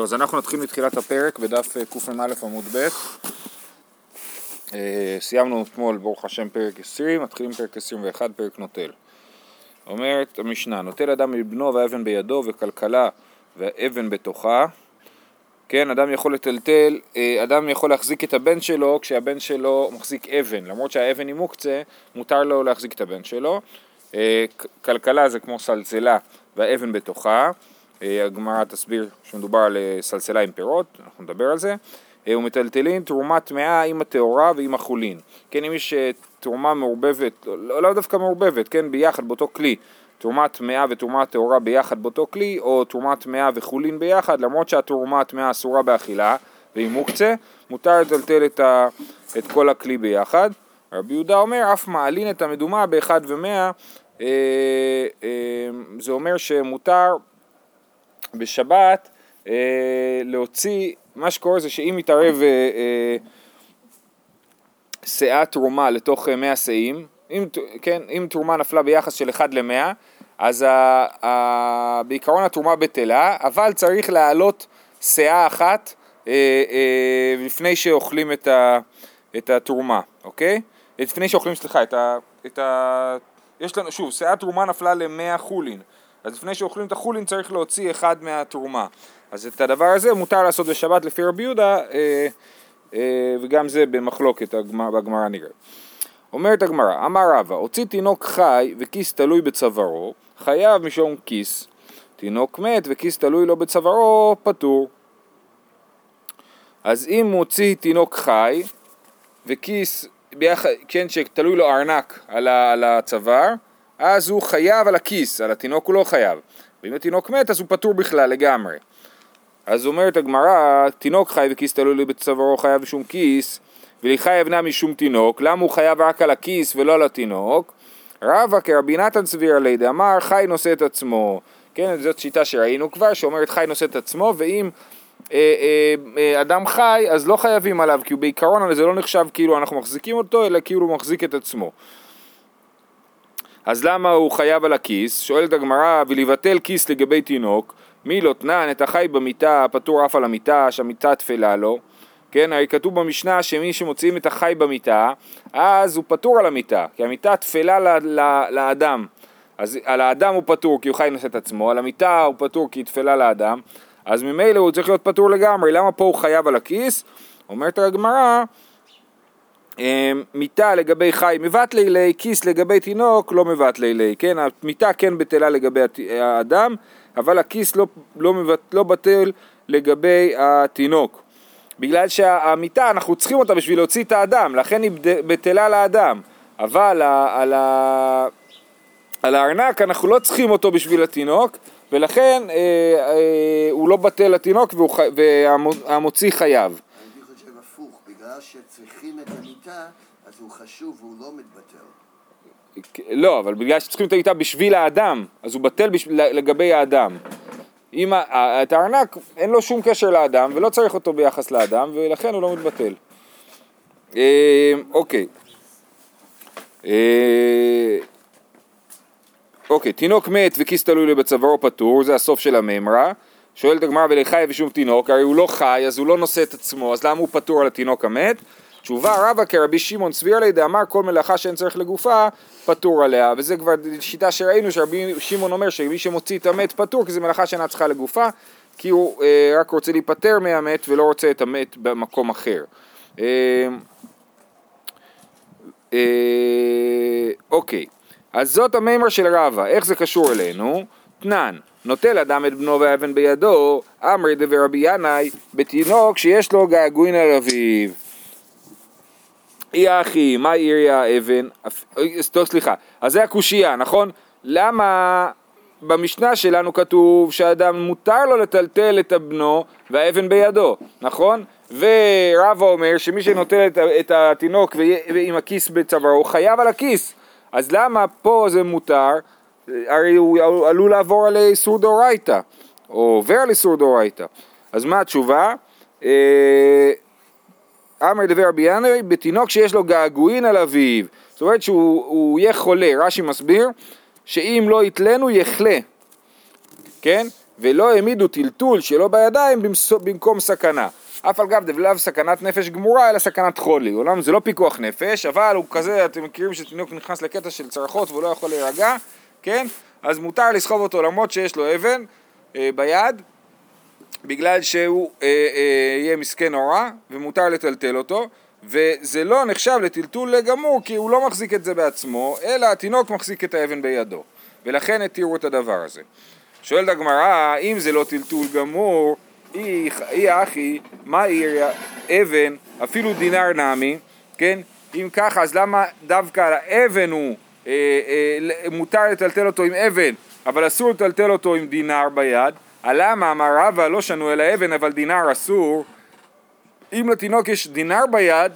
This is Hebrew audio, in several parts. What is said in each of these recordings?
טוב, אז אנחנו נתחיל מתחילת הפרק בדף אה, קמ"א עמוד ב'. אה, סיימנו אתמול, ברוך השם, פרק 20, מתחילים פרק 21, פרק נוטל. אומרת המשנה, נוטל אדם מבנו והאבן בידו וכלכלה והאבן בתוכה. כן, אדם יכול לטלטל, אה, אדם יכול להחזיק את הבן שלו כשהבן שלו מחזיק אבן, למרות שהאבן היא מוקצה, מותר לו להחזיק את הבן שלו. כלכלה זה כמו סלסלה והאבן בתוכה. אה, הגמרא תסביר שמדובר על אה, סלסלה עם פירות, אנחנו נדבר על זה. אה, ומטלטלין תרומה טמאה עם הטהורה ועם החולין. כן, אם יש תרומה מעורבבת, לא, לא דווקא מעורבבת, כן, ביחד באותו כלי, תרומה טמאה ותרומה טהורה ביחד באותו כלי, או תרומה טמאה וחולין ביחד, למרות שהתרומה הטמאה אסורה באכילה, והיא מוקצה, מותר לטלטל את, ה, את כל הכלי ביחד. רבי יהודה אומר, אף מעלין את המדומה באחד ומאה, אה, אה, זה אומר שמותר בשבת אה, להוציא, מה שקורה זה שאם מתערב אה, אה, שאה תרומה לתוך אה, מאה שאים, אם, כן, אם תרומה נפלה ביחס של 1 ל-100, אז ה, ה, בעיקרון התרומה בטלה, אבל צריך להעלות שאה אחת אה, אה, לפני שאוכלים את, ה, את התרומה, אוקיי? לפני שאוכלים, סליחה, את ה... את ה יש לנו, שוב, שאה תרומה נפלה ל-100 חולין. אז לפני שאוכלים את החולין צריך להוציא אחד מהתרומה. אז את הדבר הזה מותר לעשות בשבת לפי רבי יהודה, אה, אה, וגם זה במחלוקת בגמרא נראה. אומרת הגמרא, אמר רבא, הוציא תינוק חי וכיס תלוי בצווארו, חייב משום כיס. תינוק מת וכיס תלוי לו בצווארו, פטור. אז אם מוציא תינוק חי וכיס, ביח... כן, שתלוי לו ארנק על הצוואר, אז הוא חייב על הכיס, על התינוק הוא לא חייב. ואם התינוק מת אז הוא פטור בכלל לגמרי. אז אומרת הגמרא, תינוק חי וכיס תלוי לי בצווארו חייב משום כיס, ולחי אבנה משום תינוק, למה הוא חייב רק על הכיס ולא על התינוק? רבא כרבי נתן סביר עלי דאמר חי נושא את עצמו. כן, זאת שיטה שראינו כבר, שאומרת חי נושא את עצמו, ואם אה, אה, אה, אדם חי אז לא חייבים עליו, כי בעיקרון זה לא נחשב כאילו אנחנו מחזיקים אותו, אלא כאילו הוא מחזיק את עצמו. אז למה הוא חייב על הכיס? שואלת הגמרא, ולבטל כיס לגבי תינוק, מי לא תנן את החי במיטה, פטור אף על המיטה, שהמיטה תפלה לו. כן, הרי כתוב במשנה שמי שמוציאים את החי במיטה, אז הוא פטור על המיטה, כי המיטה תפלה ל- ל- לאדם. אז על האדם הוא פטור כי הוא חי נושא את עצמו, על המיטה הוא פטור כי היא תפלה לאדם, אז ממילא הוא צריך להיות פטור לגמרי, למה פה הוא חייב על הכיס? אומרת הגמרא, אמ, מיטה לגבי חי מבטלי לי, כיס לגבי תינוק לא מבטלי לי, כן, המיטה כן בטלה לגבי האדם, אבל הכיס לא, לא, מבט, לא בטל לגבי התינוק. בגלל שהמיטה אנחנו צריכים אותה בשביל להוציא את האדם, לכן היא בטלה לאדם, אבל על, ה, על הארנק אנחנו לא צריכים אותו בשביל התינוק, ולכן אה, אה, הוא לא בטל לתינוק והמוציא חייב. בגלל שצריכים את המיטה, אז הוא חשוב והוא לא מתבטל. לא, אבל בגלל שצריכים את המיטה בשביל האדם, אז הוא בטל בשביל, לגבי האדם. אם את הארנק אין לו שום קשר לאדם ולא צריך אותו ביחס לאדם ולכן הוא לא מתבטל. אה, אוקיי. אה, אוקיי, תינוק מת וכיס תלוי לו בצווארו פטור, זה הסוף של המימרה. שואלת הגמרא ולחי ושום תינוק, הרי הוא לא חי אז הוא לא נושא את עצמו, אז למה הוא פטור על התינוק המת? תשובה רבא כרבי שמעון סביר לי דאמר כל מלאכה שאין צריך לגופה פטור עליה וזה כבר שיטה שראינו שרבי שמעון אומר שמי שמוציא את המת פטור כי זה מלאכה שאינה צריכה לגופה כי הוא אה, רק רוצה להיפטר מהמת ולא רוצה את המת במקום אחר. אה, אה, אוקיי, אז זאת המימר של רבא, איך זה קשור אלינו? תנן, נוטל אדם את בנו והאבן בידו, אמרי דבר רבי ינאי, בתינוק שיש לו געגועין על אביו. אי אחי, מה עירי האבן? טוב, סליחה, אז זה הקושייה, נכון? למה במשנה שלנו כתוב שאדם מותר לו לטלטל את הבנו והאבן בידו, נכון? ורבא אומר שמי שנוטל את התינוק עם הכיס בצווארו חייב על הכיס אז למה פה זה מותר הרי הוא עלול לעבור על איסור דאורייתא, או עובר על איסור דאורייתא. אז מה התשובה? אה, אמר דבר רבי ינאי, בתינוק שיש לו געגועין על אביו, זאת אומרת שהוא יהיה חולה, רש"י מסביר, שאם לא יתלנו יחלה, כן? ולא העמידו טלטול שלא בידיים במקום סכנה. אף על גב דבלאו סכנת נפש גמורה אלא סכנת חולי. עולם זה לא פיקוח נפש, אבל הוא כזה, אתם מכירים שתינוק נכנס לקטע של צרחות והוא לא יכול להירגע, כן? אז מותר לסחוב אותו למרות שיש לו אבן אה, ביד, בגלל שהוא אה, אה, יהיה מסכן נורא, ומותר לטלטל אותו, וזה לא נחשב לטלטול גמור כי הוא לא מחזיק את זה בעצמו, אלא התינוק מחזיק את האבן בידו, ולכן התירו את הדבר הזה. שואלת הגמרא, אם זה לא טלטול גמור, אי אחי, מה עיר אבן, אפילו דינר נמי, כן? אם ככה, אז למה דווקא האבן הוא, מותר לטלטל אותו עם אבן, אבל אסור לטלטל אותו עם דינר ביד? למה אמר רבא לא שנו אל האבן אבל דינר אסור? אם לתינוק יש דינר ביד,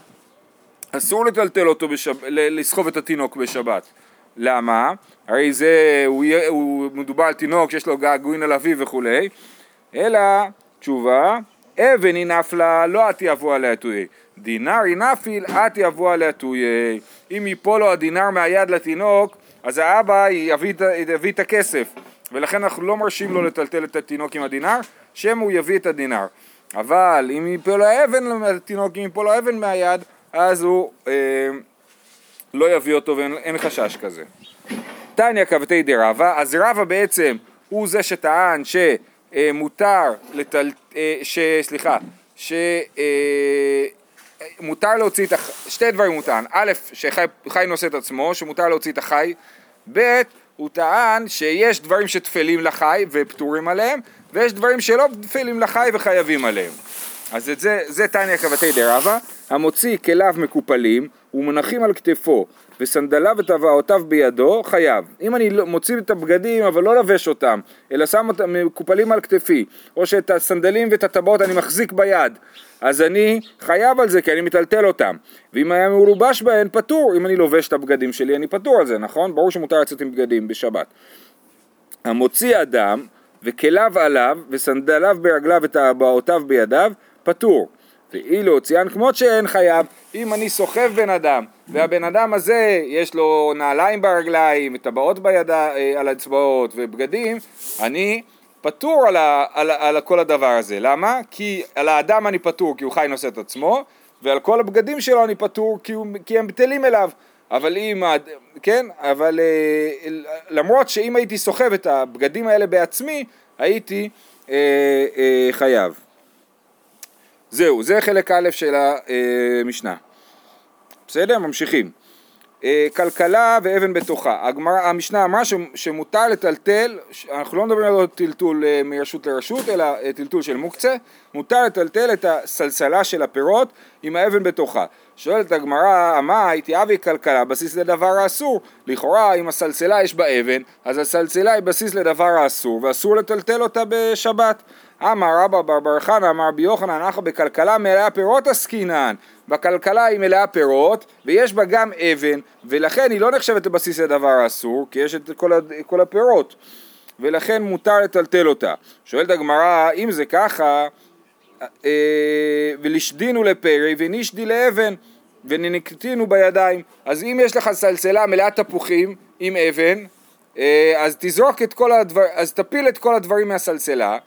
אסור לטלטל אותו, בשב... לסחוב את התינוק בשבת. למה? הרי זה, הוא, הוא מדובר על תינוק שיש לו געגועין על אביו וכולי, אלא, תשובה, אבן היא נפלה, לא את יבוא עליה תויי. דינר היא נפיל, את יבוא עליה תויי. אם ייפול לו הדינר מהיד לתינוק, אז האבא יביא, יביא את הכסף. ולכן אנחנו לא מרשים לו לטלטל את התינוק עם הדינר, שם הוא יביא את הדינר. אבל אם ייפול לו האבן לתינוק, אם ייפול לו האבן מהיד, אז הוא אה, לא יביא אותו ואין חשש כזה. תניא כבתי דרבה, אז רבה בעצם הוא זה שטען שמותר לטל... אה, ש... סליחה, שמותר אה, להוציא את הח... שתי דברים טען, א', שחי נושא את עצמו, שמותר להוציא את החי, ב', הוא טען שיש דברים שטפלים לחי ופטורים עליהם, ויש דברים שלא טפלים לחי וחייבים עליהם. אז את זה, זה תניא כבתי דרבה, המוציא כליו מקופלים ומונחים על כתפו וסנדליו וטבעותיו בידו, חייב. אם אני לא- מוציא את הבגדים אבל לא לובש אותם, אלא שם אותם מקופלים על כתפי, או שאת הסנדלים ואת הטבעות אני מחזיק ביד, אז אני חייב על זה כי אני מטלטל אותם. ואם היה מלובש בהן, פטור. אם אני לובש את הבגדים שלי, אני פטור על זה, נכון? ברור שמותר לצאת עם בגדים בשבת. המוציא אדם וכליו עליו וסנדליו ברגליו וטבעותיו בידיו, פטור. ואילו הוציאן כמות שאין חייב, אם אני סוחב בן אדם, והבן אדם הזה יש לו נעליים ברגליים, טבעות אה, על האצבעות ובגדים, אני פטור על, ה, על, על כל הדבר הזה. למה? כי על האדם אני פטור כי הוא חי נושא את עצמו, ועל כל הבגדים שלו אני פטור כי, הוא, כי הם בטלים אליו. אבל אם, כן, אבל אה, למרות שאם הייתי סוחב את הבגדים האלה בעצמי, הייתי אה, אה, חייב. זהו, זה חלק א' של המשנה. בסדר? ממשיכים. אה, כלכלה ואבן בתוכה. הגמר, המשנה אמרה שמותר לטלטל, אנחנו לא מדברים על טלטול אה, מרשות לרשות, אלא אה, טלטול של מוקצה, מותר לטלטל את הסלסלה של הפירות עם האבן בתוכה. שואלת הגמרא, מה הייתי אבי כלכלה, בסיס לדבר האסור. לכאורה, אם הסלסלה יש בה אבן, אז הסלסלה היא בסיס לדבר האסור, ואסור לטלטל אותה בשבת. אמר רבא בר בר חנא, אמר רבי יוחנן, אנחנו בכלכלה מלאה פירות עסקינן. בכלכלה היא מלאה פירות, ויש בה גם אבן, ולכן היא לא נחשבת לבסיס לדבר האסור, כי יש את כל, כל הפירות, ולכן מותר לטלטל אותה. שואלת הגמרא, אם זה ככה, אה, ולשדינו לפרי ונישדי לאבן ונקטינו בידיים. אז אם יש לך סלסלה מלאת תפוחים עם אבן, אה, אז תזרוק את כל הדברים, אז תפיל את כל הדברים מהסלסלה,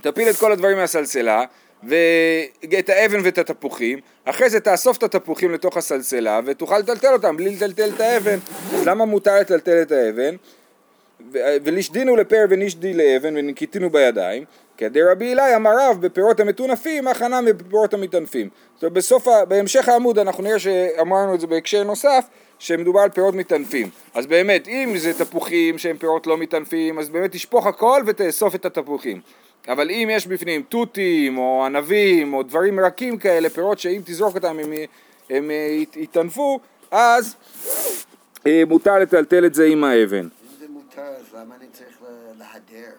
תפיל את כל הדברים מהסלסלה, ואת האבן ואת התפוחים, אחרי זה תאסוף את התפוחים לתוך הסלסלה ותוכל לטלטל אותם בלי לטלטל את האבן. אז למה מותר לטלטל את האבן? ולשדינו לפר ונשדי לאבן ונקיטינו בידיים, כדי רבי אלי אמר רב בפירות המטונפים הכנה מפירות המטנפים. זאת אומרת בסוף, בהמשך העמוד אנחנו נראה שאמרנו את זה בהקשר נוסף שמדובר על פירות מטנפים. אז באמת אם זה תפוחים שהם פירות לא מטנפים אז באמת תשפוך הכל ותאסוף את התפוחים. אבל אם יש בפנים תותים או ענבים או דברים רכים כאלה, פירות שאם תזרוק אותם הם, הם יטנפו, אז אה, מותר לטלטל את זה עם האבן. אם זה מותר, אז למה אני צריך להדר?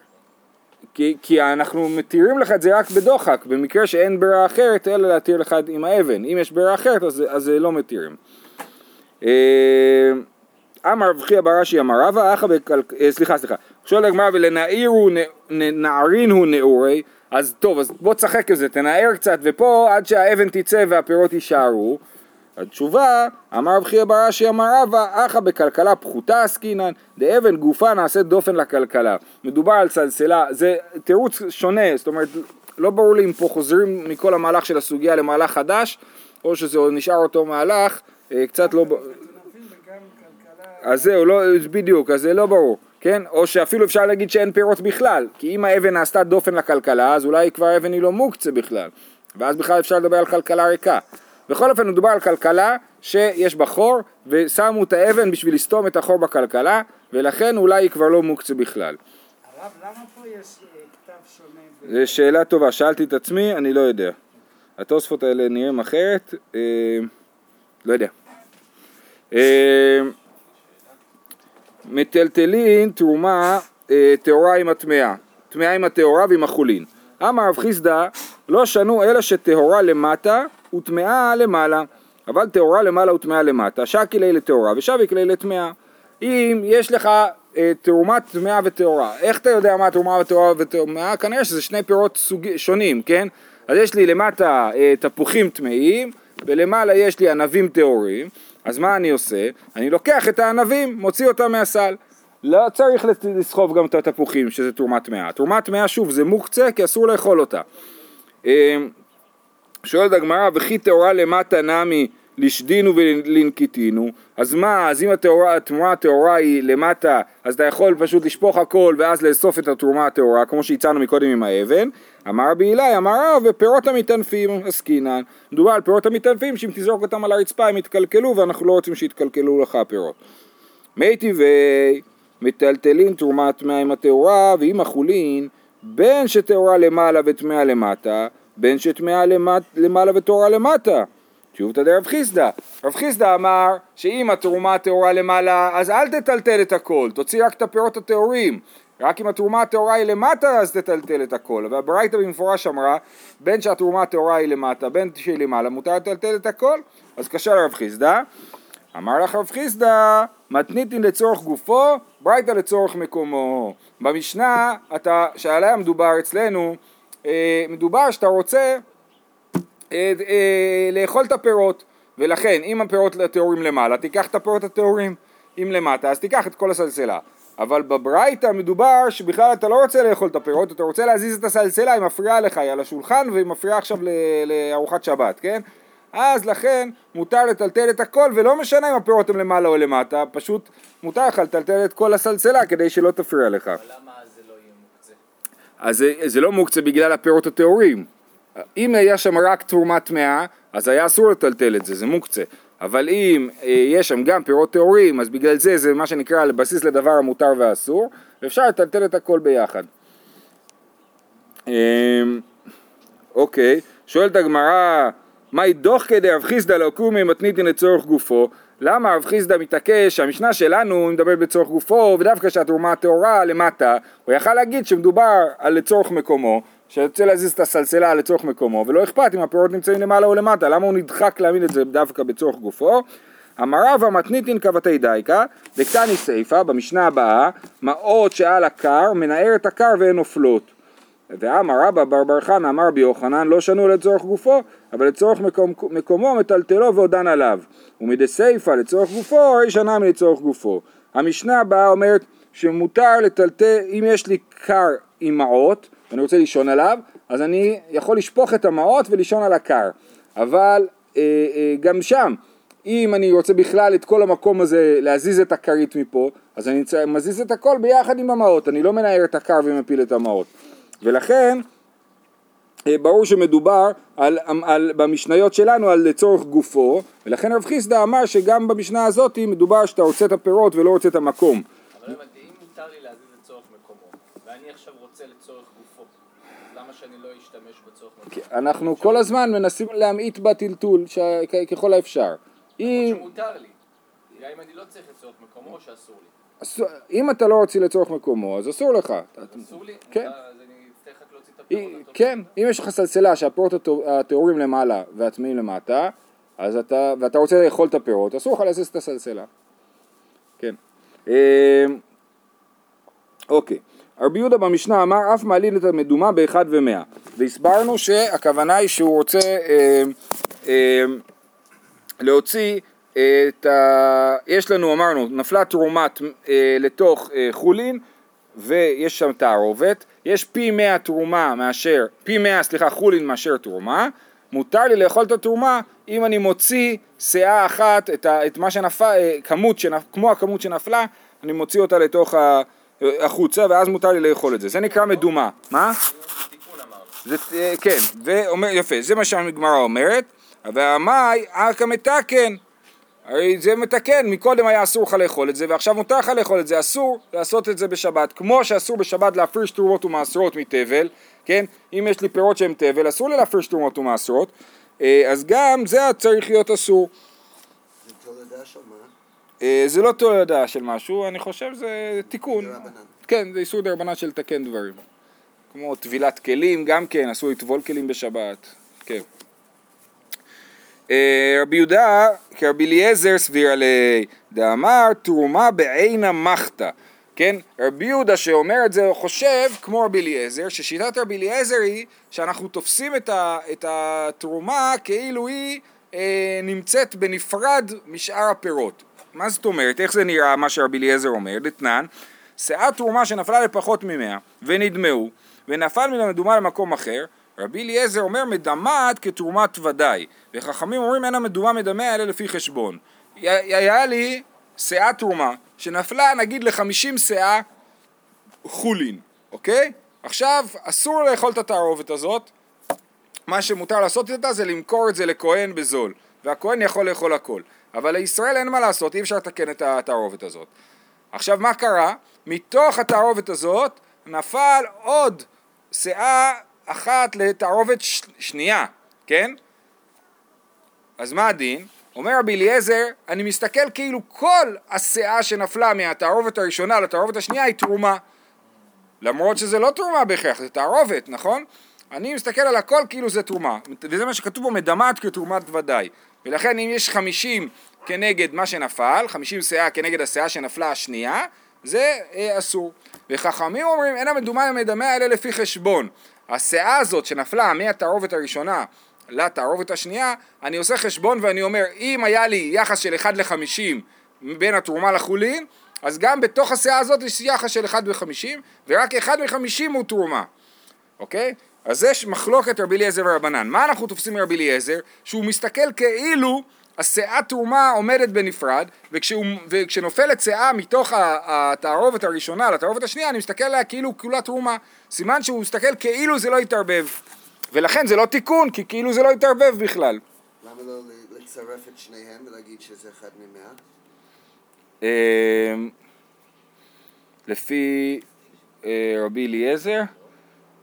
כי, כי אנחנו מתירים לך את זה רק בדוחק, במקרה שאין ברירה אחרת אלא להתיר לך עם האבן. אם יש ברירה אחרת אז, אז לא מתירים. אה, אמר רב חייא בראשי אמר רבא. אה, סליחה סליחה. שואל הגמרא ולנעירו נערינו נעורי אז טוב אז בוא תשחק עם זה תנער קצת ופה עד שהאבן תצא והפירות יישארו התשובה, אמר רב חייא ברש"י אמר רבא, אחא בכלכלה פחותה עסקינן, דאבן גופה נעשית דופן לכלכלה. מדובר על סלסלה, זה תירוץ שונה, זאת אומרת, לא ברור לי אם פה חוזרים מכל המהלך של הסוגיה למהלך חדש, או שזה עוד נשאר אותו מהלך, אה, קצת לא... אז זהו, לא, בדיוק, אז זה לא ברור, כן? או שאפילו אפשר להגיד שאין פירות בכלל, כי אם האבן נעשתה דופן לכלכלה, אז אולי כבר האבן היא לא מוקצה בכלל, ואז בכלל אפשר לדבר על כלכלה ריקה. בכל אופן מדובר על כלכלה שיש בה חור, ושמו את האבן בשביל לסתום את החור בכלכלה, ולכן אולי היא כבר לא מוקצה בכלל. הרב, למה פה יש אה, כתב שונה? זו שאלה טובה, שאלתי את עצמי, אני לא יודע. התוספות האלה נראים אחרת, אה, לא יודע. אה, מטלטלין תרומה אה, טהורה עם הטמאה, טמאה עם הטהורה ועם החולין. אמר רב חיסדא לא שנו אלא שטהורה למטה וטמאה למעלה, אבל טהורה למעלה וטמאה למטה, שקי ליה לטהורה ושביק ליה לטמאה. אם יש לך אה, תרומת טמאה וטהורה, איך אתה יודע מה תרומה וטהורה וטמאה? כנראה שזה שני פירות סוג... שונים, כן? אז יש לי למטה אה, תפוחים טמאים ולמעלה יש לי ענבים טהורים, אז מה אני עושה? אני לוקח את הענבים, מוציא אותם מהסל. לא צריך לסחוב גם את התפוחים שזה תרומת טמאה. תרומת טמאה שוב זה מוקצה כי אסור לאכול אותה. אה, שואלת הגמרא, וכי טהורה למטה נמי לשדינו ולנקיטינו, אז מה, אז אם התאורה, התרומה הטהורה היא למטה, אז אתה יכול פשוט לשפוך הכל ואז לאסוף את התרומה הטהורה, כמו שהצענו מקודם עם האבן. אמר רבי אלי, אמר רב, ופירות המטנפים עסקינן. מדובר על פירות המטנפים, שאם תזרוק אותם על הרצפה הם יתקלקלו, ואנחנו לא רוצים שיתקלקלו לך הפירות. מי טבעי מטלטלין תרומת מים הטהורה, ועם החולין, בין שטהורה למעלה וטמאה למטה, בין שטמאה למעלה וטהורה למטה. תשובתא דרב חיסדא. רב חיסדא אמר שאם התרומה הטהורה למעלה אז אל תטלטל את הכל, תוציא רק את הפירות הטהורים. רק אם התרומה הטהורה היא למטה אז תטלטל את הכל. והברייתא במפורש אמרה בין שהתרומה הטהורה היא למטה בין שהיא למעלה מותר לטלטל את הכל. אז קשה לרב חיסדא. אמר לך רב חיסדא מתניתין לצורך גופו ברייתא לצורך מקומו. במשנה אתה, שעליה מדובר אצלנו אה, מדובר שאתה רוצה אה, אה, לאכול את הפירות ולכן אם הפירות הטהורים למעלה תיקח את הפירות הטהורים אם למטה אז תיקח את כל הסלסלה אבל בברייתא מדובר שבכלל אתה לא רוצה לאכול את הפירות אתה רוצה להזיז את הסלסלה היא מפריעה לך היא על השולחן והיא מפריעה עכשיו לארוחת שבת כן אז לכן מותר לטלטל את הכל ולא משנה אם הפירות הם למעלה או למטה פשוט מותר לך לטלטל את כל הסלסלה כדי שלא תפריע לך אבל למה זה לא יהיה מוקצה? אז זה, זה לא מוקצה בגלל הפירות הטהורים אם היה שם רק תרומה טמאה, אז היה אסור לטלטל את זה, זה מוקצה. אבל אם אה, יש שם גם פירות טהורים, אז בגלל זה זה מה שנקרא בסיס לדבר המותר והאסור, ואפשר לטלטל את הכל ביחד. אה, אוקיי, שואלת הגמרא, מהי דוח כדי רב חיסדא לא קומי מתניתין לצורך גופו? למה רב חיסדא מתעקש שהמשנה שלנו מדברת בצורך גופו ודווקא שהתרומה הטהורה למטה הוא יכל להגיד שמדובר על לצורך מקומו שרוצה להזיז את הסלסלה לצורך מקומו ולא אכפת אם הפירות נמצאים למעלה או למטה למה הוא נדחק להעמיד את זה דווקא בצורך גופו? אמר רבא מתניתין כבתי דייקה דקתני סיפא במשנה הבאה מעות שעל הקר מנער את הקר והן נופלות ואמר רבא בר בר חנא אמר בי יוחנן לא שנו לצורך גופו אבל לצורך מקום, מקומו מטלטלו ועודן עליו. ומדסיפא לצורך גופו הרי שנה מלצורך גופו. המשנה הבאה אומרת שמותר לטלטל אם יש לי קר עם מעות ואני רוצה לישון עליו, אז אני יכול לשפוך את המעות ולישון על הקר. אבל אה, אה, גם שם, אם אני רוצה בכלל את כל המקום הזה להזיז את הכרית מפה, אז אני מזיז את הכל ביחד עם המעות, אני לא מנער את הקר ומפיל את המעות. ולכן אה, ברור שמדובר על, על, על, במשניות שלנו על לצורך גופו, ולכן רב חיסדא אמר שגם במשנה הזאת מדובר שאתה רוצה את הפירות ולא רוצה את המקום. אבל אם מותר לי להזיז לצורך מקומו, ואני עכשיו רוצה לצורך גופו, למה שאני לא אשתמש בצורך מקומו? אנחנו כל הזמן מנסים להמעיט בטלטול. ככל האפשר. אם, שמותר לי. גם אם אני לא צריך לצורך מקומו או שאסור לי. אם אתה לא רוצה לצורך מקומו, אז אסור לך. אסור לי? כן. כן, אם יש לך סלסלה שהפירות הטהורים למעלה והטמאים למטה, אז אתה, ואתה רוצה לאכול את הפירות, אסור לך להזיז את הסלסלה. כן. אמ, אוקיי. רבי יהודה במשנה אמר אף מעלין את המדומה באחד ומאה והסברנו שהכוונה היא שהוא רוצה אמ, אמ, להוציא את ה... יש לנו, אמרנו, נפלה תרומת אה, לתוך אה, חולין ויש שם תערובת, יש פי מאה תרומה מאשר, פי מאה, סליחה, חולין מאשר תרומה, מותר לי לאכול את התרומה אם אני מוציא שאה אחת, את, ה, את מה שנפל, אה, כמות, שנפ, כמו הכמות שנפלה, אני מוציא אותה לתוך ה, החוצה ואז מותר לי לאכול את זה, זה נקרא מדומה, מה? זה, אה, כן, ואומר, יפה, זה מה שהגמרא אומרת, והמאי ארכא מתקן, הרי זה מתקן, מקודם היה אסור לך לאכול את זה ועכשיו מותר לך לאכול את זה, אסור לעשות את זה בשבת, כמו שאסור בשבת להפריש תרומות ומעשרות מתבל, כן, אם יש לי פירות שהם תבל, אסור לי להפריש תרומות ומעשרות, אה, אז גם זה צריך להיות אסור. זה תולדה של מה? אה, זה לא תולדה של משהו, אני חושב זה תיקון. כן, זה איסור דרבנן של לתקן דברים. כמו טבילת כלים, גם כן, אסור לטבול כלים בשבת. כן. אה, רבי יהודה, כרבי אליעזר סביר עלי, דאמר תרומה בעינה מחתא. כן, רבי יהודה שאומר את זה חושב, כמו רבי אליעזר, ששיטת רבי אליעזר היא שאנחנו תופסים את, ה, את התרומה כאילו היא אה, נמצאת בנפרד משאר הפירות. מה זאת אומרת? איך זה נראה מה שרבי אליעזר אומר? דתנן, שאת תרומה שנפלה לפחות ממאה ונדמהו ונפל מן המדומה למקום אחר רבי אליעזר אומר מדמת כתרומת ודאי וחכמים אומרים אין המדומה מדמה אלא לפי חשבון היה לי שאה תרומה שנפלה נגיד לחמישים שאה חולין, אוקיי? עכשיו אסור לאכול את התערובת הזאת מה שמותר לעשות איתה זה למכור את זה לכהן בזול והכהן יכול לאכול הכל אבל לישראל אין מה לעשות, אי אפשר לתקן את התערובת הזאת עכשיו מה קרה? מתוך התערובת הזאת נפל עוד שאה אחת לתערובת ש... שנייה, כן? אז מה הדין? אומר רבי אליעזר, אני מסתכל כאילו כל השאה שנפלה מהתערובת הראשונה לתערובת השנייה היא תרומה. למרות שזה לא תרומה בהכרח, זה תערובת, נכון? אני מסתכל על הכל כאילו זה תרומה, וזה מה שכתוב בו מדמת כתרומת ודאי. ולכן אם יש חמישים כנגד מה שנפל, חמישים שאה כנגד השאה שנפלה השנייה, זה אה, אסור. וחכמים אומרים אין המדומה המדמה אלא לפי חשבון. השאה הזאת שנפלה מהתערובת הראשונה לתערובת השנייה, אני עושה חשבון ואני אומר אם היה לי יחס של 1 ל-50 בין התרומה לחולין, אז גם בתוך השאה הזאת יש יחס של 1 ב-50 ורק 1 מ-50 הוא תרומה, אוקיי? אז יש מחלוקת רבי אליעזר ורבנן. מה אנחנו תופסים מרבי אליעזר? שהוא מסתכל כאילו השאה תרומה עומדת בנפרד, וכשהוא, וכשנופלת שאה מתוך התערובת הראשונה לתערובת השנייה, אני מסתכל עליה כאילו כולה תרומה. סימן שהוא מסתכל כאילו זה לא יתערבב. ולכן זה לא תיקון, כי כאילו זה לא יתערבב בכלל. למה לא לצרף את שניהם ולהגיד שזה אחד ממאה? אמ, לפי אה, רבי אליעזר,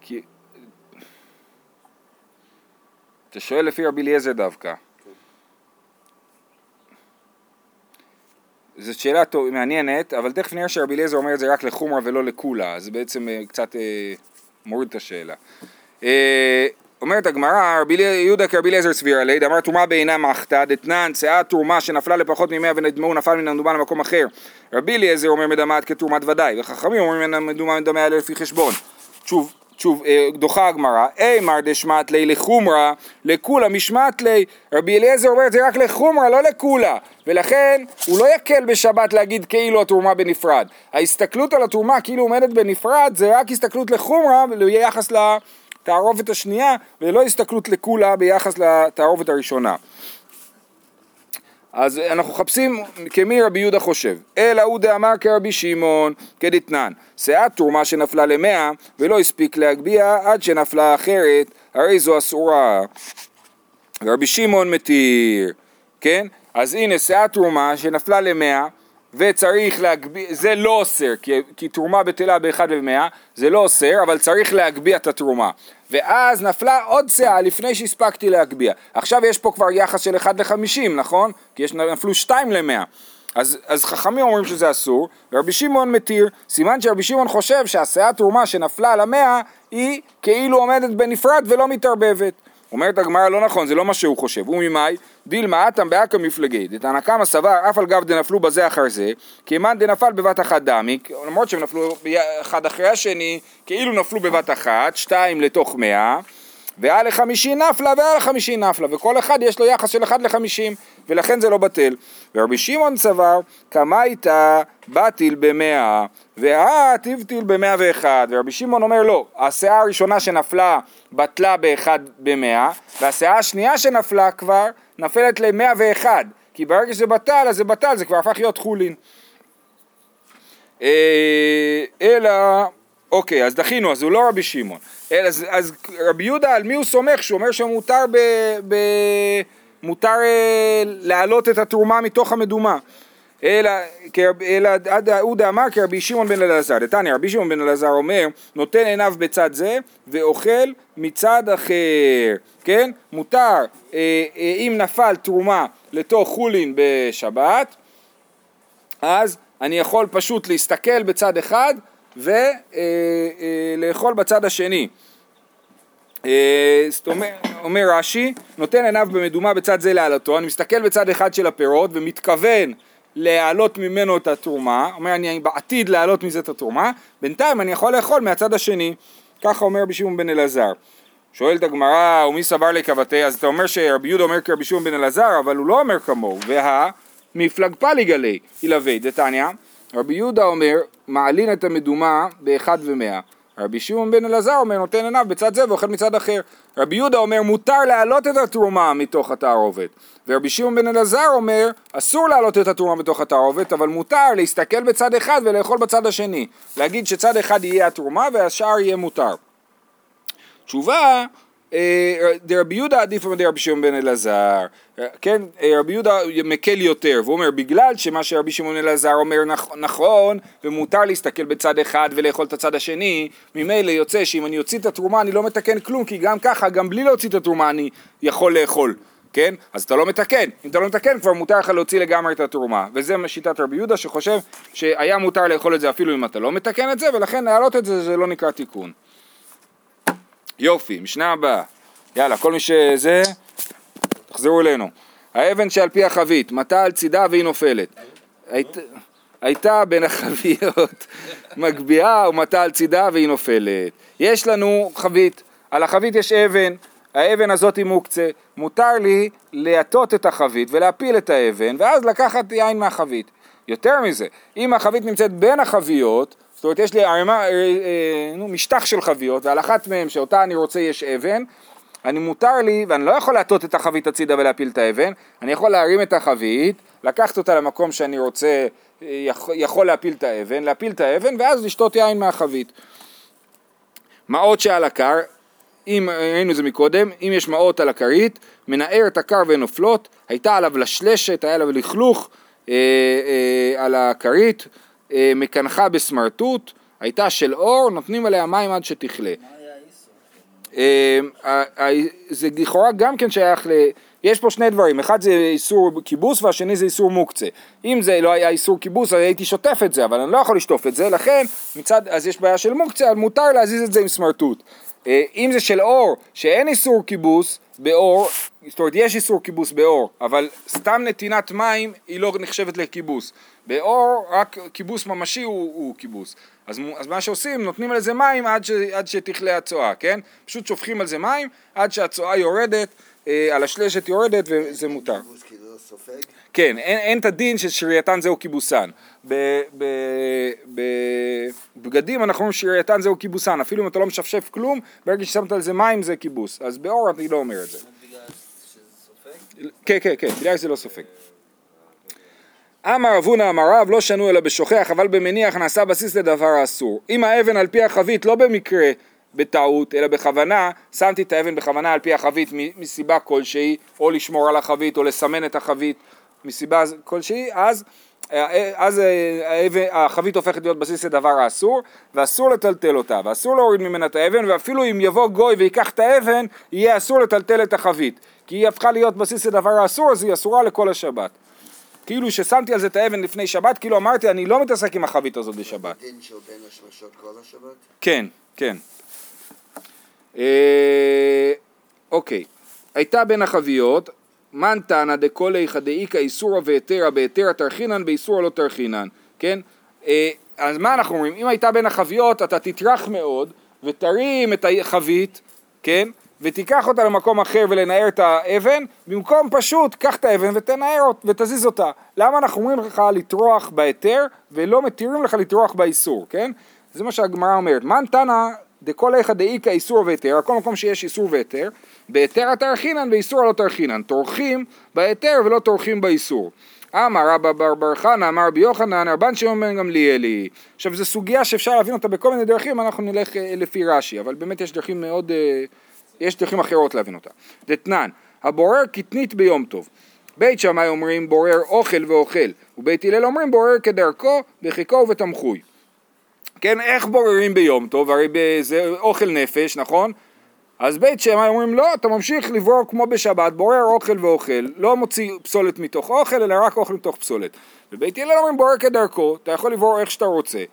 כי... אתה שואל לפי רבי אליעזר דווקא. זו שאלה טוב, מעניינת, אבל תכף נראה שרבי אליעזר אומר את זה רק לחומרה ולא לקולה, אז בעצם אה, קצת אה, מוריד את השאלה. אה, אומרת הגמרא, יהודה כרבי אליעזר סביר עלי, דאמר תרומה בעינה מחתא, דתנן, שאה תרומה שנפלה לפחות ממאה ונדמהו נפל מן המדומה למקום אחר. רבי אליעזר אומר מדמת כתרומת ודאי, וחכמים אומרים אין המדומה מדמה לפי חשבון. שוב, שוב, אה, דוחה הגמרא, אימר דשמט לי לחומרה, לכולה משמט לי. רבי אליעזר אומר את זה רק לחומרה, לא לכולה. ולכן הוא לא יקל בשבת להגיד כאילו התרומה בנפרד. ההסתכלות על התרומה כאילו עומדת בנפרד זה רק הסתכלות לחומרה ביחס לתערובת השנייה ולא הסתכלות לכולה ביחס לתערובת הראשונה. אז אנחנו מחפשים כמי רבי יהודה חושב. אלא הוא דאמר כרבי שמעון, כדתנן, שאת תרומה שנפלה למאה ולא הספיק להגביה עד שנפלה אחרת, הרי זו אסורה. רבי שמעון מתיר, כן? אז הנה שאת תרומה שנפלה למאה וצריך להגביה, זה לא אוסר, כי, כי תרומה בטלה באחד ומאה, זה לא אוסר, אבל צריך להגביה את התרומה. ואז נפלה עוד שאה לפני שהספקתי להגביה. עכשיו יש פה כבר יחס של 1 ל-50, נכון? כי יש, נפלו 2 ל-100. אז, אז חכמים אומרים שזה אסור, ורבי שמעון מתיר, סימן שרבי שמעון חושב שהשאה תרומה שנפלה על המאה היא כאילו עומדת בנפרד ולא מתערבבת. אומרת הגמרא לא נכון, זה לא מה שהוא חושב, הוא ממאי? דילמה אטם באקא מפלגי, דתנא קמא סבר אף על גב דנפלו בזה אחר זה, כמאן דנפל בבת אחת דמי, למרות שהם נפלו אחד אחרי השני, כאילו נפלו בבת אחת, שתיים לתוך מאה, והיה לחמישי נפלה והיה לחמישי נפלה, וכל אחד יש לו יחס של אחד לחמישים, ולכן זה לא בטל. ורבי שמעון סבר, כמה איתה בטיל במאה, ואה תבטיל במאה ואחד, ורבי שמעון אומר לא, הסאה הראשונה שנפלה בטלה באחד במאה, והסאה השנייה שנפלה כבר נפלת למאה ואחד, כי ברגע שזה בטל אז זה בטל, זה כבר הפך להיות חולין. אה, אלא, אוקיי, אז דחינו, אז הוא לא רבי שמעון. אז, אז רבי יהודה, על מי הוא סומך? שהוא אומר שמותר ב... ב מותר אה, להעלות את התרומה מתוך המדומה. אלא, אלא עד הוא דאמר כרבי שמעון בן אלעזר. דתניא, רבי שמעון בן אלעזר אומר, נותן עיניו בצד זה ואוכל מצד אחר. כן? מותר, אה, אה, אם נפל תרומה לתוך חולין בשבת, אז אני יכול פשוט להסתכל בצד אחד ולאכול בצד השני. אה, זאת אומר, אומר רש"י, נותן עיניו במדומה בצד זה להעלתו, אני מסתכל בצד אחד של הפירות ומתכוון להעלות ממנו את התרומה, אומר אני בעתיד להעלות מזה את התרומה, בינתיים אני יכול לאכול מהצד השני, ככה אומר רבי שמעון בן אלעזר. שואלת הגמרא, ומי סבר לקבתי? אז אתה אומר שרבי יהודה אומר כרבי שמעון בן אלעזר, אבל הוא לא אומר כמוהו, וה... מפלגפה לגלי, ילווה, דתניא, רבי יהודה אומר, מעלין את המדומה באחד ומאה. רבי שמעון בן אלעזר אומר, נותן עיניו בצד זה ואוכל מצד אחר. רבי יהודה אומר, מותר להעלות את התרומה מתוך התערובת. ורבי שמעון בן אלעזר אומר, אסור להעלות את התרומה מתוך התערובת, אבל מותר להסתכל בצד אחד ולאכול בצד השני. להגיד שצד אחד יהיה התרומה והשאר יהיה מותר. תשובה, דרבי יהודה עדיף מדרבי שמעון בן אלעזר, אה, כן, אה, רבי יהודה מקל יותר, והוא אומר בגלל שמה שרבי שמעון אלעזר אומר נכ- נכון ומותר להסתכל בצד אחד ולאכול את הצד השני, ממילא יוצא שאם אני אוציא את התרומה אני לא מתקן כלום, כי גם ככה, גם בלי להוציא את התרומה אני יכול לאכול. כן? אז אתה לא מתקן, אם אתה לא מתקן כבר מותר לך להוציא לגמרי את התרומה וזה שיטת רבי יהודה שחושב שהיה מותר לאכול את זה אפילו אם אתה לא מתקן את זה ולכן להעלות את זה זה לא נקרא תיקון יופי, משנה הבאה. יאללה, כל מי שזה, תחזרו אלינו. האבן שעל פי החבית, מטה על צידה והיא נופלת. היית, הייתה בין החביות מגביהה ומטה על צידה והיא נופלת. יש לנו חבית, על החבית יש אבן, האבן הזאת היא מוקצה, מותר לי להטות את החבית ולהפיל את האבן ואז לקחת יין מהחבית. יותר מזה, אם החבית נמצאת בין החביות, זאת אומרת יש לי ערימה, אה, אה, נו, משטח של חביות ועל אחת מהן שאותה אני רוצה יש אבן, אני מותר לי, ואני לא יכול להטות את החבית הצידה ולהפיל את האבן, אני יכול להרים את החבית, לקחת אותה למקום שאני רוצה, אה, יכול, להפיל את האבן, להפיל את האבן ואז לשתות יין מהחבית. מעות שעל הכר, אם ראינו את זה מקודם, אם יש מעות על הכרית, מנער את הכר והן נופלות, הייתה עליו לשלשת, היה עליו לכלוך אה, אה, על הכרית, מקנחה בסמרטוט, הייתה של אור, נותנים עליה מים עד שתכלה. אה, זה לכאורה גם כן שייך ל... יש פה שני דברים, אחד זה איסור כיבוס והשני זה איסור מוקצה. אם זה לא היה איסור כיבוס אז הייתי שוטף את זה, אבל אני לא יכול לשטוף את זה, לכן מצד, אז יש בעיה של מוקצה, אז מותר להזיז את זה עם סמרטוט. אה, אם זה של אור, שאין איסור כיבוס באור, זאת אומרת יש איסור כיבוס באור, אבל סתם נתינת מים היא לא נחשבת לכיבוס. באור רק כיבוס ממשי הוא, הוא כיבוס. אז, אז מה שעושים, נותנים על זה מים עד, ש, עד שתכלה הצואה, כן? פשוט שופכים על זה מים עד שהצואה יורדת, אה, על השלשת יורדת וזה מותר. כאילו? כן, אין, אין את הדין ששרייתן זהו כיבוסן. בבגדים אנחנו אומרים שרייתן זהו כיבוסן, אפילו אם אתה לא משפשף כלום, ברגע ששמת על זה מים זה כיבוס. אז באור אני לא אומר את זה. בגלל שזה סופג? כן, כן, כן, בגלל שזה לא סופג. אמר אבונה אמר רב לא שנו אלא בשוכח אבל במניח נעשה בסיס לדבר האסור. אם האבן על פי החבית לא במקרה בטעות אלא בכוונה, שמתי את האבן בכוונה על פי החבית מסיבה כלשהי או לשמור על החבית או לסמן את החבית מסיבה כלשהי אז אז אה, האבן- החבית הופכת להיות בסיס לדבר האסור ואסור לטלטל אותה ואסור להוריד ממנה את האבן ואפילו אם יבוא גוי ויקח את האבן יהיה אסור לטלטל את החבית כי היא הפכה להיות בסיס לדבר האסור אז היא אסורה לכל השבת כאילו ששמתי על זה את האבן לפני שבת, כאילו אמרתי אני לא מתעסק עם החבית הזאת בשבת. דין של בין השלשות כל השבת? כן, כן. אה, אוקיי, הייתה בין החביות, מן תנא איכא דאיכא איסורא והיתרא בהיתרא תרחינן באיסורא לא תרחינן, כן? אה, אז מה אנחנו אומרים? אם הייתה בין החביות אתה תטרח מאוד ותרים את החבית, כן? ותיקח אותה למקום אחר ולנער את האבן, במקום פשוט קח את האבן ותנער ותזיז אותה. למה אנחנו אומרים לך לטרוח בהיתר ולא מתירים לך לטרוח באיסור, כן? זה מה שהגמרא אומרת. מן תנא דכל איכא דאיכא איסור והיתר, כל מקום שיש איסור והיתר, בהיתר התרחינן באיסור לא תרחינן. טורחים בהיתר ולא טורחים באיסור. אמר רבא בר בר חנא, אמר רבי יוחנן, רבן שמעון בן גמליאלי. עכשיו זו סוגיה שאפשר להבין אותה בכל מיני דרכים, אנחנו נלך אה, לפי רש"י, אבל באמת יש דרכים מאוד, אה, יש דרכים אחרות להבין אותה. דתנן, הבורר קטנית ביום טוב. בית שמאי אומרים בורר אוכל ואוכל, ובית הלל אומרים בורר כדרכו, בחיקו ובתמחוי. כן, איך בוררים ביום טוב? הרי זה אוכל נפש, נכון? אז בית שמאי אומרים לא, אתה ממשיך לברור כמו בשבת, בורר אוכל ואוכל, לא מוציא פסולת מתוך אוכל, אלא רק אוכל מתוך פסולת. ובית הלל אומרים בורר כדרכו, אתה יכול לברור איך שאתה רוצה.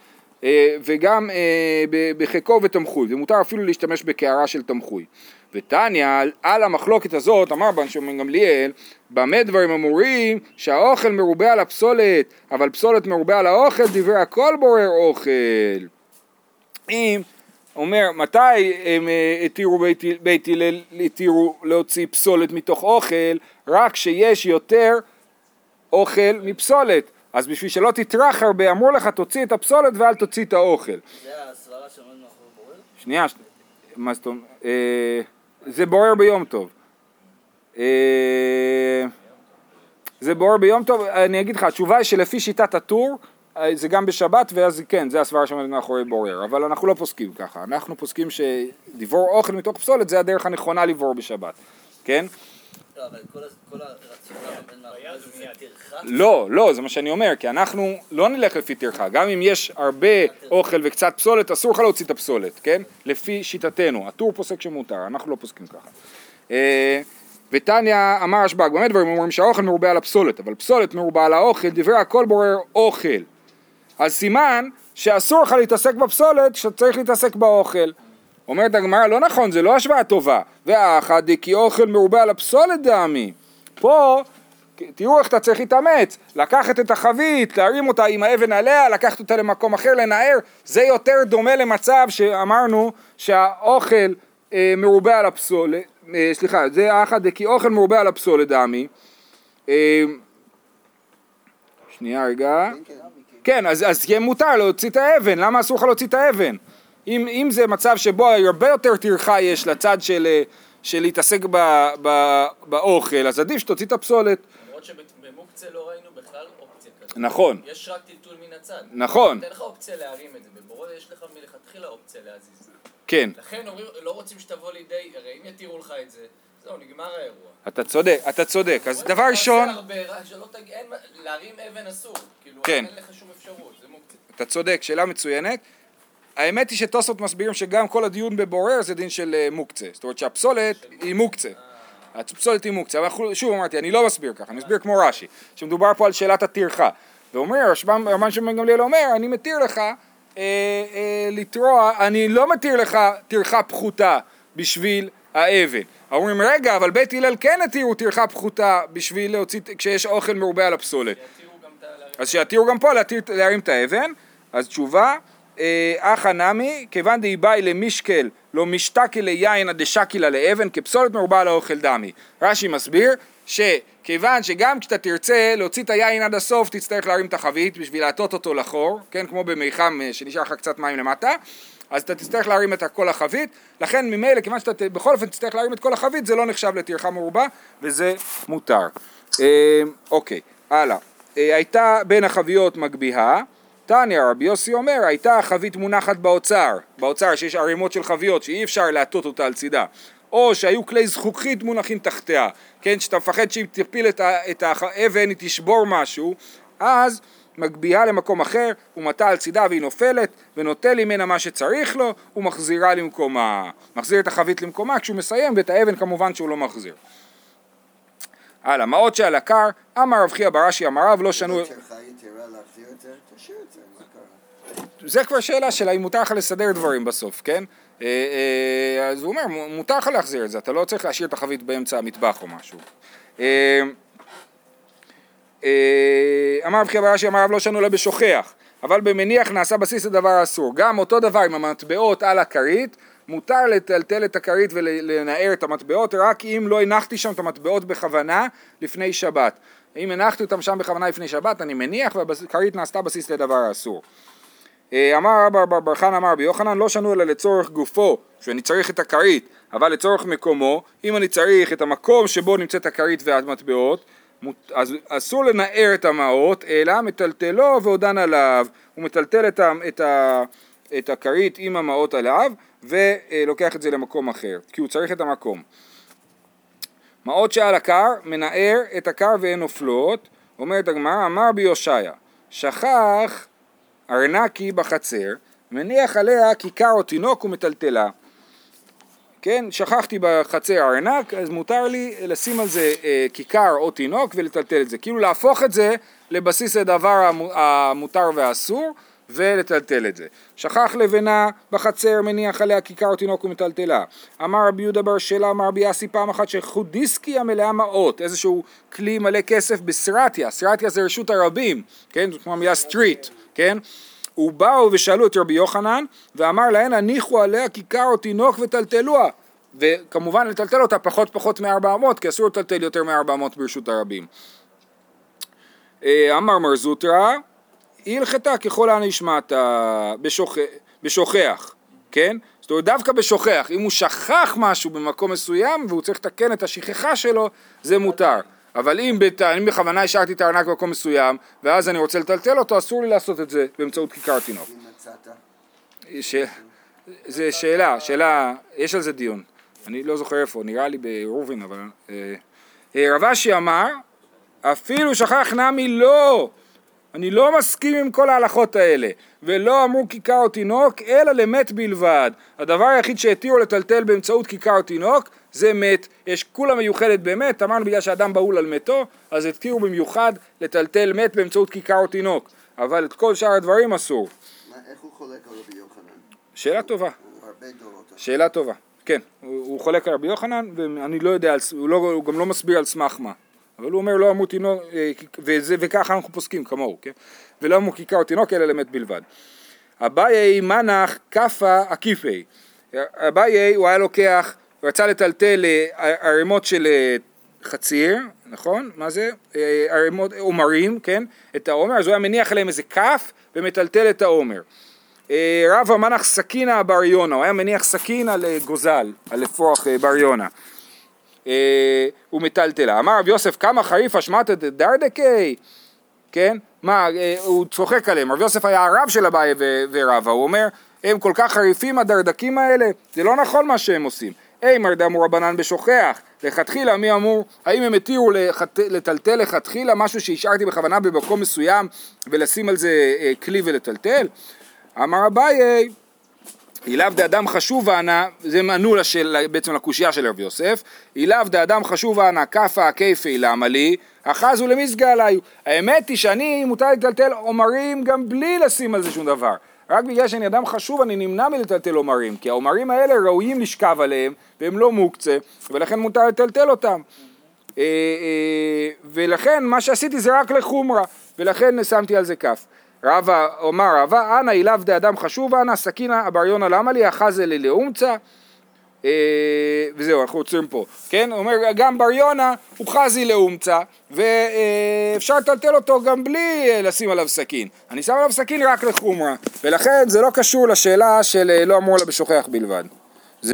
אה, וגם אה, בחיקו ותמחוי, ומותר אפילו להשתמש בקערה של תמחוי. ותניא, על המחלוקת הזאת, אמר בן שמעון גמליאל, במה דברים אמורים שהאוכל מרובה על הפסולת, אבל פסולת מרובה על האוכל, דברי הכל בורר אוכל. אם אומר, מתי הם אה, התירו בית הלל, התירו להוציא פסולת מתוך אוכל? רק שיש יותר אוכל מפסולת. אז בשביל שלא תטרח הרבה, אמרו לך תוציא את הפסולת ואל תוציא את האוכל. זה הסברה שעומד מאחורי בורר? שנייה, ש- מה זאת אומרת? אה, זה בורר ביום טוב. אה, זה בורר ביום טוב, אני אגיד לך, התשובה היא שלפי שיטת הטור, אה, זה גם בשבת, ואז כן, זה הסברה שעומדת מאחורי בורר, אבל אנחנו לא פוסקים ככה, אנחנו פוסקים שלברור אוכל מתוך פסולת זה הדרך הנכונה לברור בשבת, כן? לא. לא, לא, זה מה שאני אומר, כי אנחנו לא נלך לפי טרחה, גם אם יש הרבה אוכל וקצת פסולת, אסור לך להוציא את הפסולת, כן? לפי שיטתנו, הטור פוסק שמותר, אנחנו לא פוסקים ככה. אה, ותניא אמר רשב"ג, באמת דברים אומרים שהאוכל מרובה על הפסולת, אבל פסולת מרובה על האוכל, דברי הכל בורר אוכל. אז סימן שאסור לך להתעסק בפסולת, שאתה צריך להתעסק באוכל. אומרת הגמרא, לא נכון, זה לא השוואה טובה. והאחד כי אוכל מרובה על הפסולת דעמי. פה, תראו איך אתה צריך להתאמץ, לקחת את החבית, להרים אותה עם האבן עליה, לקחת אותה למקום אחר, לנער, זה יותר דומה למצב שאמרנו שהאוכל אה, מרובה על הפסולת, אה, סליחה, זה האחד כי אוכל מרובה על הפסולת דעמי. אה, שנייה רגע. כן, כן. כן, אז, אז יהיה מותר להוציא את האבן, למה אסור לך להוציא את האבן? אם, אם זה מצב שבו הרבה יותר טרחה יש לצד של, אה, של להתעסק ב, ב, באוכל, אז עדיף שתוציא את הפסולת. למרות שבמוקצה לא ראינו בכלל אופציה כזאת. נכון, יש רק טלטול מן הצד. נכון, אין לך אופציה להרים את זה, בבורר יש לך מלכתחילה אופציה להזיז. כן, לכן אומרים, לא רוצים שתבוא לידי, הרי אם יתירו לך את זה, זהו, נגמר האירוע. אתה צודק, אתה צודק. אז דבר ראשון, להרים אבן אסור. כאילו, כן. אין לך שום אפשרות, זה מוקצה. אתה צודק, שאלה מצוינת. האמת היא שטוסות מסבירים שגם כל הדיון בבורר זה דין של אה, מוקצה. זאת אומרת שהפסולת היא מוקצה. הפסולת היא מוקצה. אבל שוב אמרתי, אני לא מסביר ככה, אני מסביר כמו רש"י, שמדובר פה על שאלת הטרחה. ואומר, רשב"ם- רבן שמעון גמליאל אומר, אני מתיר לך אה, אה, לטרוע, אני לא מתיר לך טרחה פחותה בשביל האבן. אומרים, רגע, אבל בית הלל כן התירו טרחה פחותה בשביל להוציא, כשיש אוכל מרובה על הפסולת. יתירו גם אז שיתירו גם פה להתיר, להרים את האבן, אז תשובה, אחא נמי, כיוון דאי באי למשקל לא משתקי ליין דשקילה לאבן, כפסולת מרובה על האוכל דמי. רש"י מסביר שכיוון שגם כשאתה תרצה להוציא את היין עד הסוף, תצטרך להרים את החבית בשביל להטות אותו לחור, כן, כמו במיחם אה, שנשאר לך קצת מים למטה, אז אתה תצטרך להרים את כל החבית, לכן ממילא, כיוון שאתה בכל אופן תצטרך להרים את כל החבית, זה לא נחשב לטרחה מרובה, וזה מותר. אה, אוקיי, הלאה. אה, הייתה בין החביות מגביהה, תניא רבי יוסי אומר הייתה החבית מונחת באוצר, באוצר שיש ערימות של חביות שאי אפשר להטות אותה על צידה, או שהיו כלי זכוכית מונחים תחתיה, כן, שאתה מפחד שאם תפיל את האבן היא תשבור משהו, אז מגביהה למקום אחר, הוא מטה על צידה והיא נופלת, ונוטל ממנה מה שצריך לו, ומחזירה למקומה. מחזיר את החבית למקומה כשהוא מסיים, ואת האבן כמובן שהוא לא מחזיר. הלאה, מעות שעל הקר, אמר רב חייא בראשי אמר רב לא שנו... זאת שלך יתרה להחזיר את זה? כבר שאלה של האם מותר לך לסדר דברים בסוף, כן? אה, אה, אז הוא אומר, מותר לך להחזיר את זה, אתה לא צריך להשאיר את החבית באמצע המטבח או משהו. אה, אמר רב חייא בראשי אמר רב לא שנו לה בשוכח, אבל במניח נעשה בסיס לדבר האסור. גם אותו דבר עם המטבעות על הכרית, מותר לטלטל את הכרית ולנער את המטבעות רק אם לא הנחתי שם את המטבעות בכוונה לפני שבת. אם הנחתי אותם שם בכוונה לפני שבת, אני מניח והכרית נעשתה בסיס לדבר האסור. אה, אמר רבא בר בר חנא אמר רבי יוחנן לא שנו אלא לצורך גופו שאני צריך את הכרית אבל לצורך מקומו אם אני צריך את המקום שבו נמצאת הכרית והמטבעות אז אסור לנער את המעות אלא מטלטלו ועודן עליו הוא מטלטל את, ה, את, את הכרית עם המעות עליו ולוקח את זה למקום אחר כי הוא צריך את המקום. מעות שעל הכר מנער את הכר ואין נופלות אומרת הגמרא אמר בי הושעיה שכח ארנקי בחצר, מניח עליה כיכר או תינוק ומטלטלה. כן, שכחתי בחצר ארנק, אז מותר לי לשים על זה אה, כיכר או תינוק ולטלטל את זה. כאילו להפוך את זה לבסיס הדבר המו- המותר והאסור ולטלטל את זה. שכח לבנה בחצר, מניח עליה כיכר או תינוק ומטלטלה. אמר רבי יהודה בר שלה, אמר רבי יאסי פעם אחת שחודיסקיה מלאה מעות, איזשהו כלי מלא כסף בסרטיה, סרטיה זה רשות הרבים, כן, זאת כמו המילה סטריט, כן? ובאו ושאלו את רבי יוחנן, ואמר להן הניחו עליה כיכר או תינוק וטלטלוה. וכמובן לטלטל אותה פחות פחות מ-400, כי אסור לטלטל יותר מ-400 ברשות הרבים. אה, אמר מר זוטרא, הלכתה ככל הנשמעת בשוכ... בשוכח, כן? זאת אומרת דווקא בשוכח, אם הוא שכח משהו במקום מסוים והוא צריך לתקן את השכחה שלו, זה מותר. אבל אם, בת... אם בכוונה השארתי את הארנק במקום מסוים ואז אני רוצה לטלטל אותו, אסור לי לעשות את זה באמצעות כיכר תינוק. ש... זה שאלה, שאלה, יש על זה דיון. אני לא זוכר איפה, נראה לי ברובין, אבל... אה, אה, רב אשי אמר, אפילו שכח נמי לא, אני לא מסכים עם כל ההלכות האלה, ולא אמרו כיכר או תינוק, אלא למת בלבד. הדבר היחיד שהתירו לטלטל באמצעות כיכר או תינוק, זה מת. יש כולה מיוחדת במת, אמרנו בגלל שאדם בהול על מתו, אז התירו במיוחד לטלטל מת באמצעות כיכר או תינוק. אבל את כל שאר הדברים אסור. מה- איך הוא חולק על רבי יוחנן? שאלה טובה. שאלה טובה, כן, הוא, הוא חולק על רבי יוחנן ואני לא יודע, הוא, לא, הוא גם לא מסביר על סמך מה, אבל הוא אומר לא אמרו תינוק, אה, וזה, וככה אנחנו פוסקים כמוהו, כן? ולא אמרו כיכר או תינוק אלא למת בלבד. אביי מנח כאפה עקיפי, אביי הוא היה לוקח, הוא רצה לטלטל אה, ערימות של אה, חציר, נכון? מה זה? אה, ערימות, עומרים, כן? את העומר, אז הוא היה מניח עליהם איזה כף ומטלטל את העומר. אה, רבא מנח סכינה בר יונה, הוא היה מניח סכין על אה, גוזל, על אפרוח בר יונה. אה, ומטלטלה. אמר רב יוסף כמה חריף אשמתא דרדקי, כן? מה, הוא צוחק עליהם, רב יוסף היה הרב של אביי ו- ורבא, הוא אומר הם כל כך חריפים הדרדקים האלה, זה לא נכון מה שהם עושים. אימר דאמרו רבנן בשוכח, לכתחילה מי אמור, האם הם התירו לחת... לטלטל לכתחילה משהו שהשארתי בכוונה במקום מסוים ולשים על זה אה, כלי ולטלטל? אמר אביי, אילאו דאדם חשוב אנא, זה לשאל, בעצם לקושייה של רב יוסף, אילאו דאדם חשוב אנא כפה הכיפי למה לי, אחזו למזגה עליי. האמת היא שאני מותר לטלטל עומרים גם בלי לשים על זה שום דבר. רק בגלל שאני אדם חשוב אני נמנע מלטלטל עומרים, כי העומרים האלה ראויים לשכב עליהם והם לא מוקצה, ולכן מותר לטלטל אותם. אה, אה, ולכן מה שעשיתי זה רק לחומרה, ולכן שמתי על זה כף. רבא, אומר רבא, אנא אילאו דאדם חשוב אנא, סכינא אבריונה למה לי, אחזה אה, וזהו, אנחנו עוצרים פה, כן? הוא אומר, גם בר יונה הוא חזי לאומצא, ואפשר לטלטל אותו גם בלי אה, לשים עליו סכין. אני שם עליו סכין רק לחומרה, ולכן זה לא קשור לשאלה של אה, לא אמור לה בשוכח בלבד.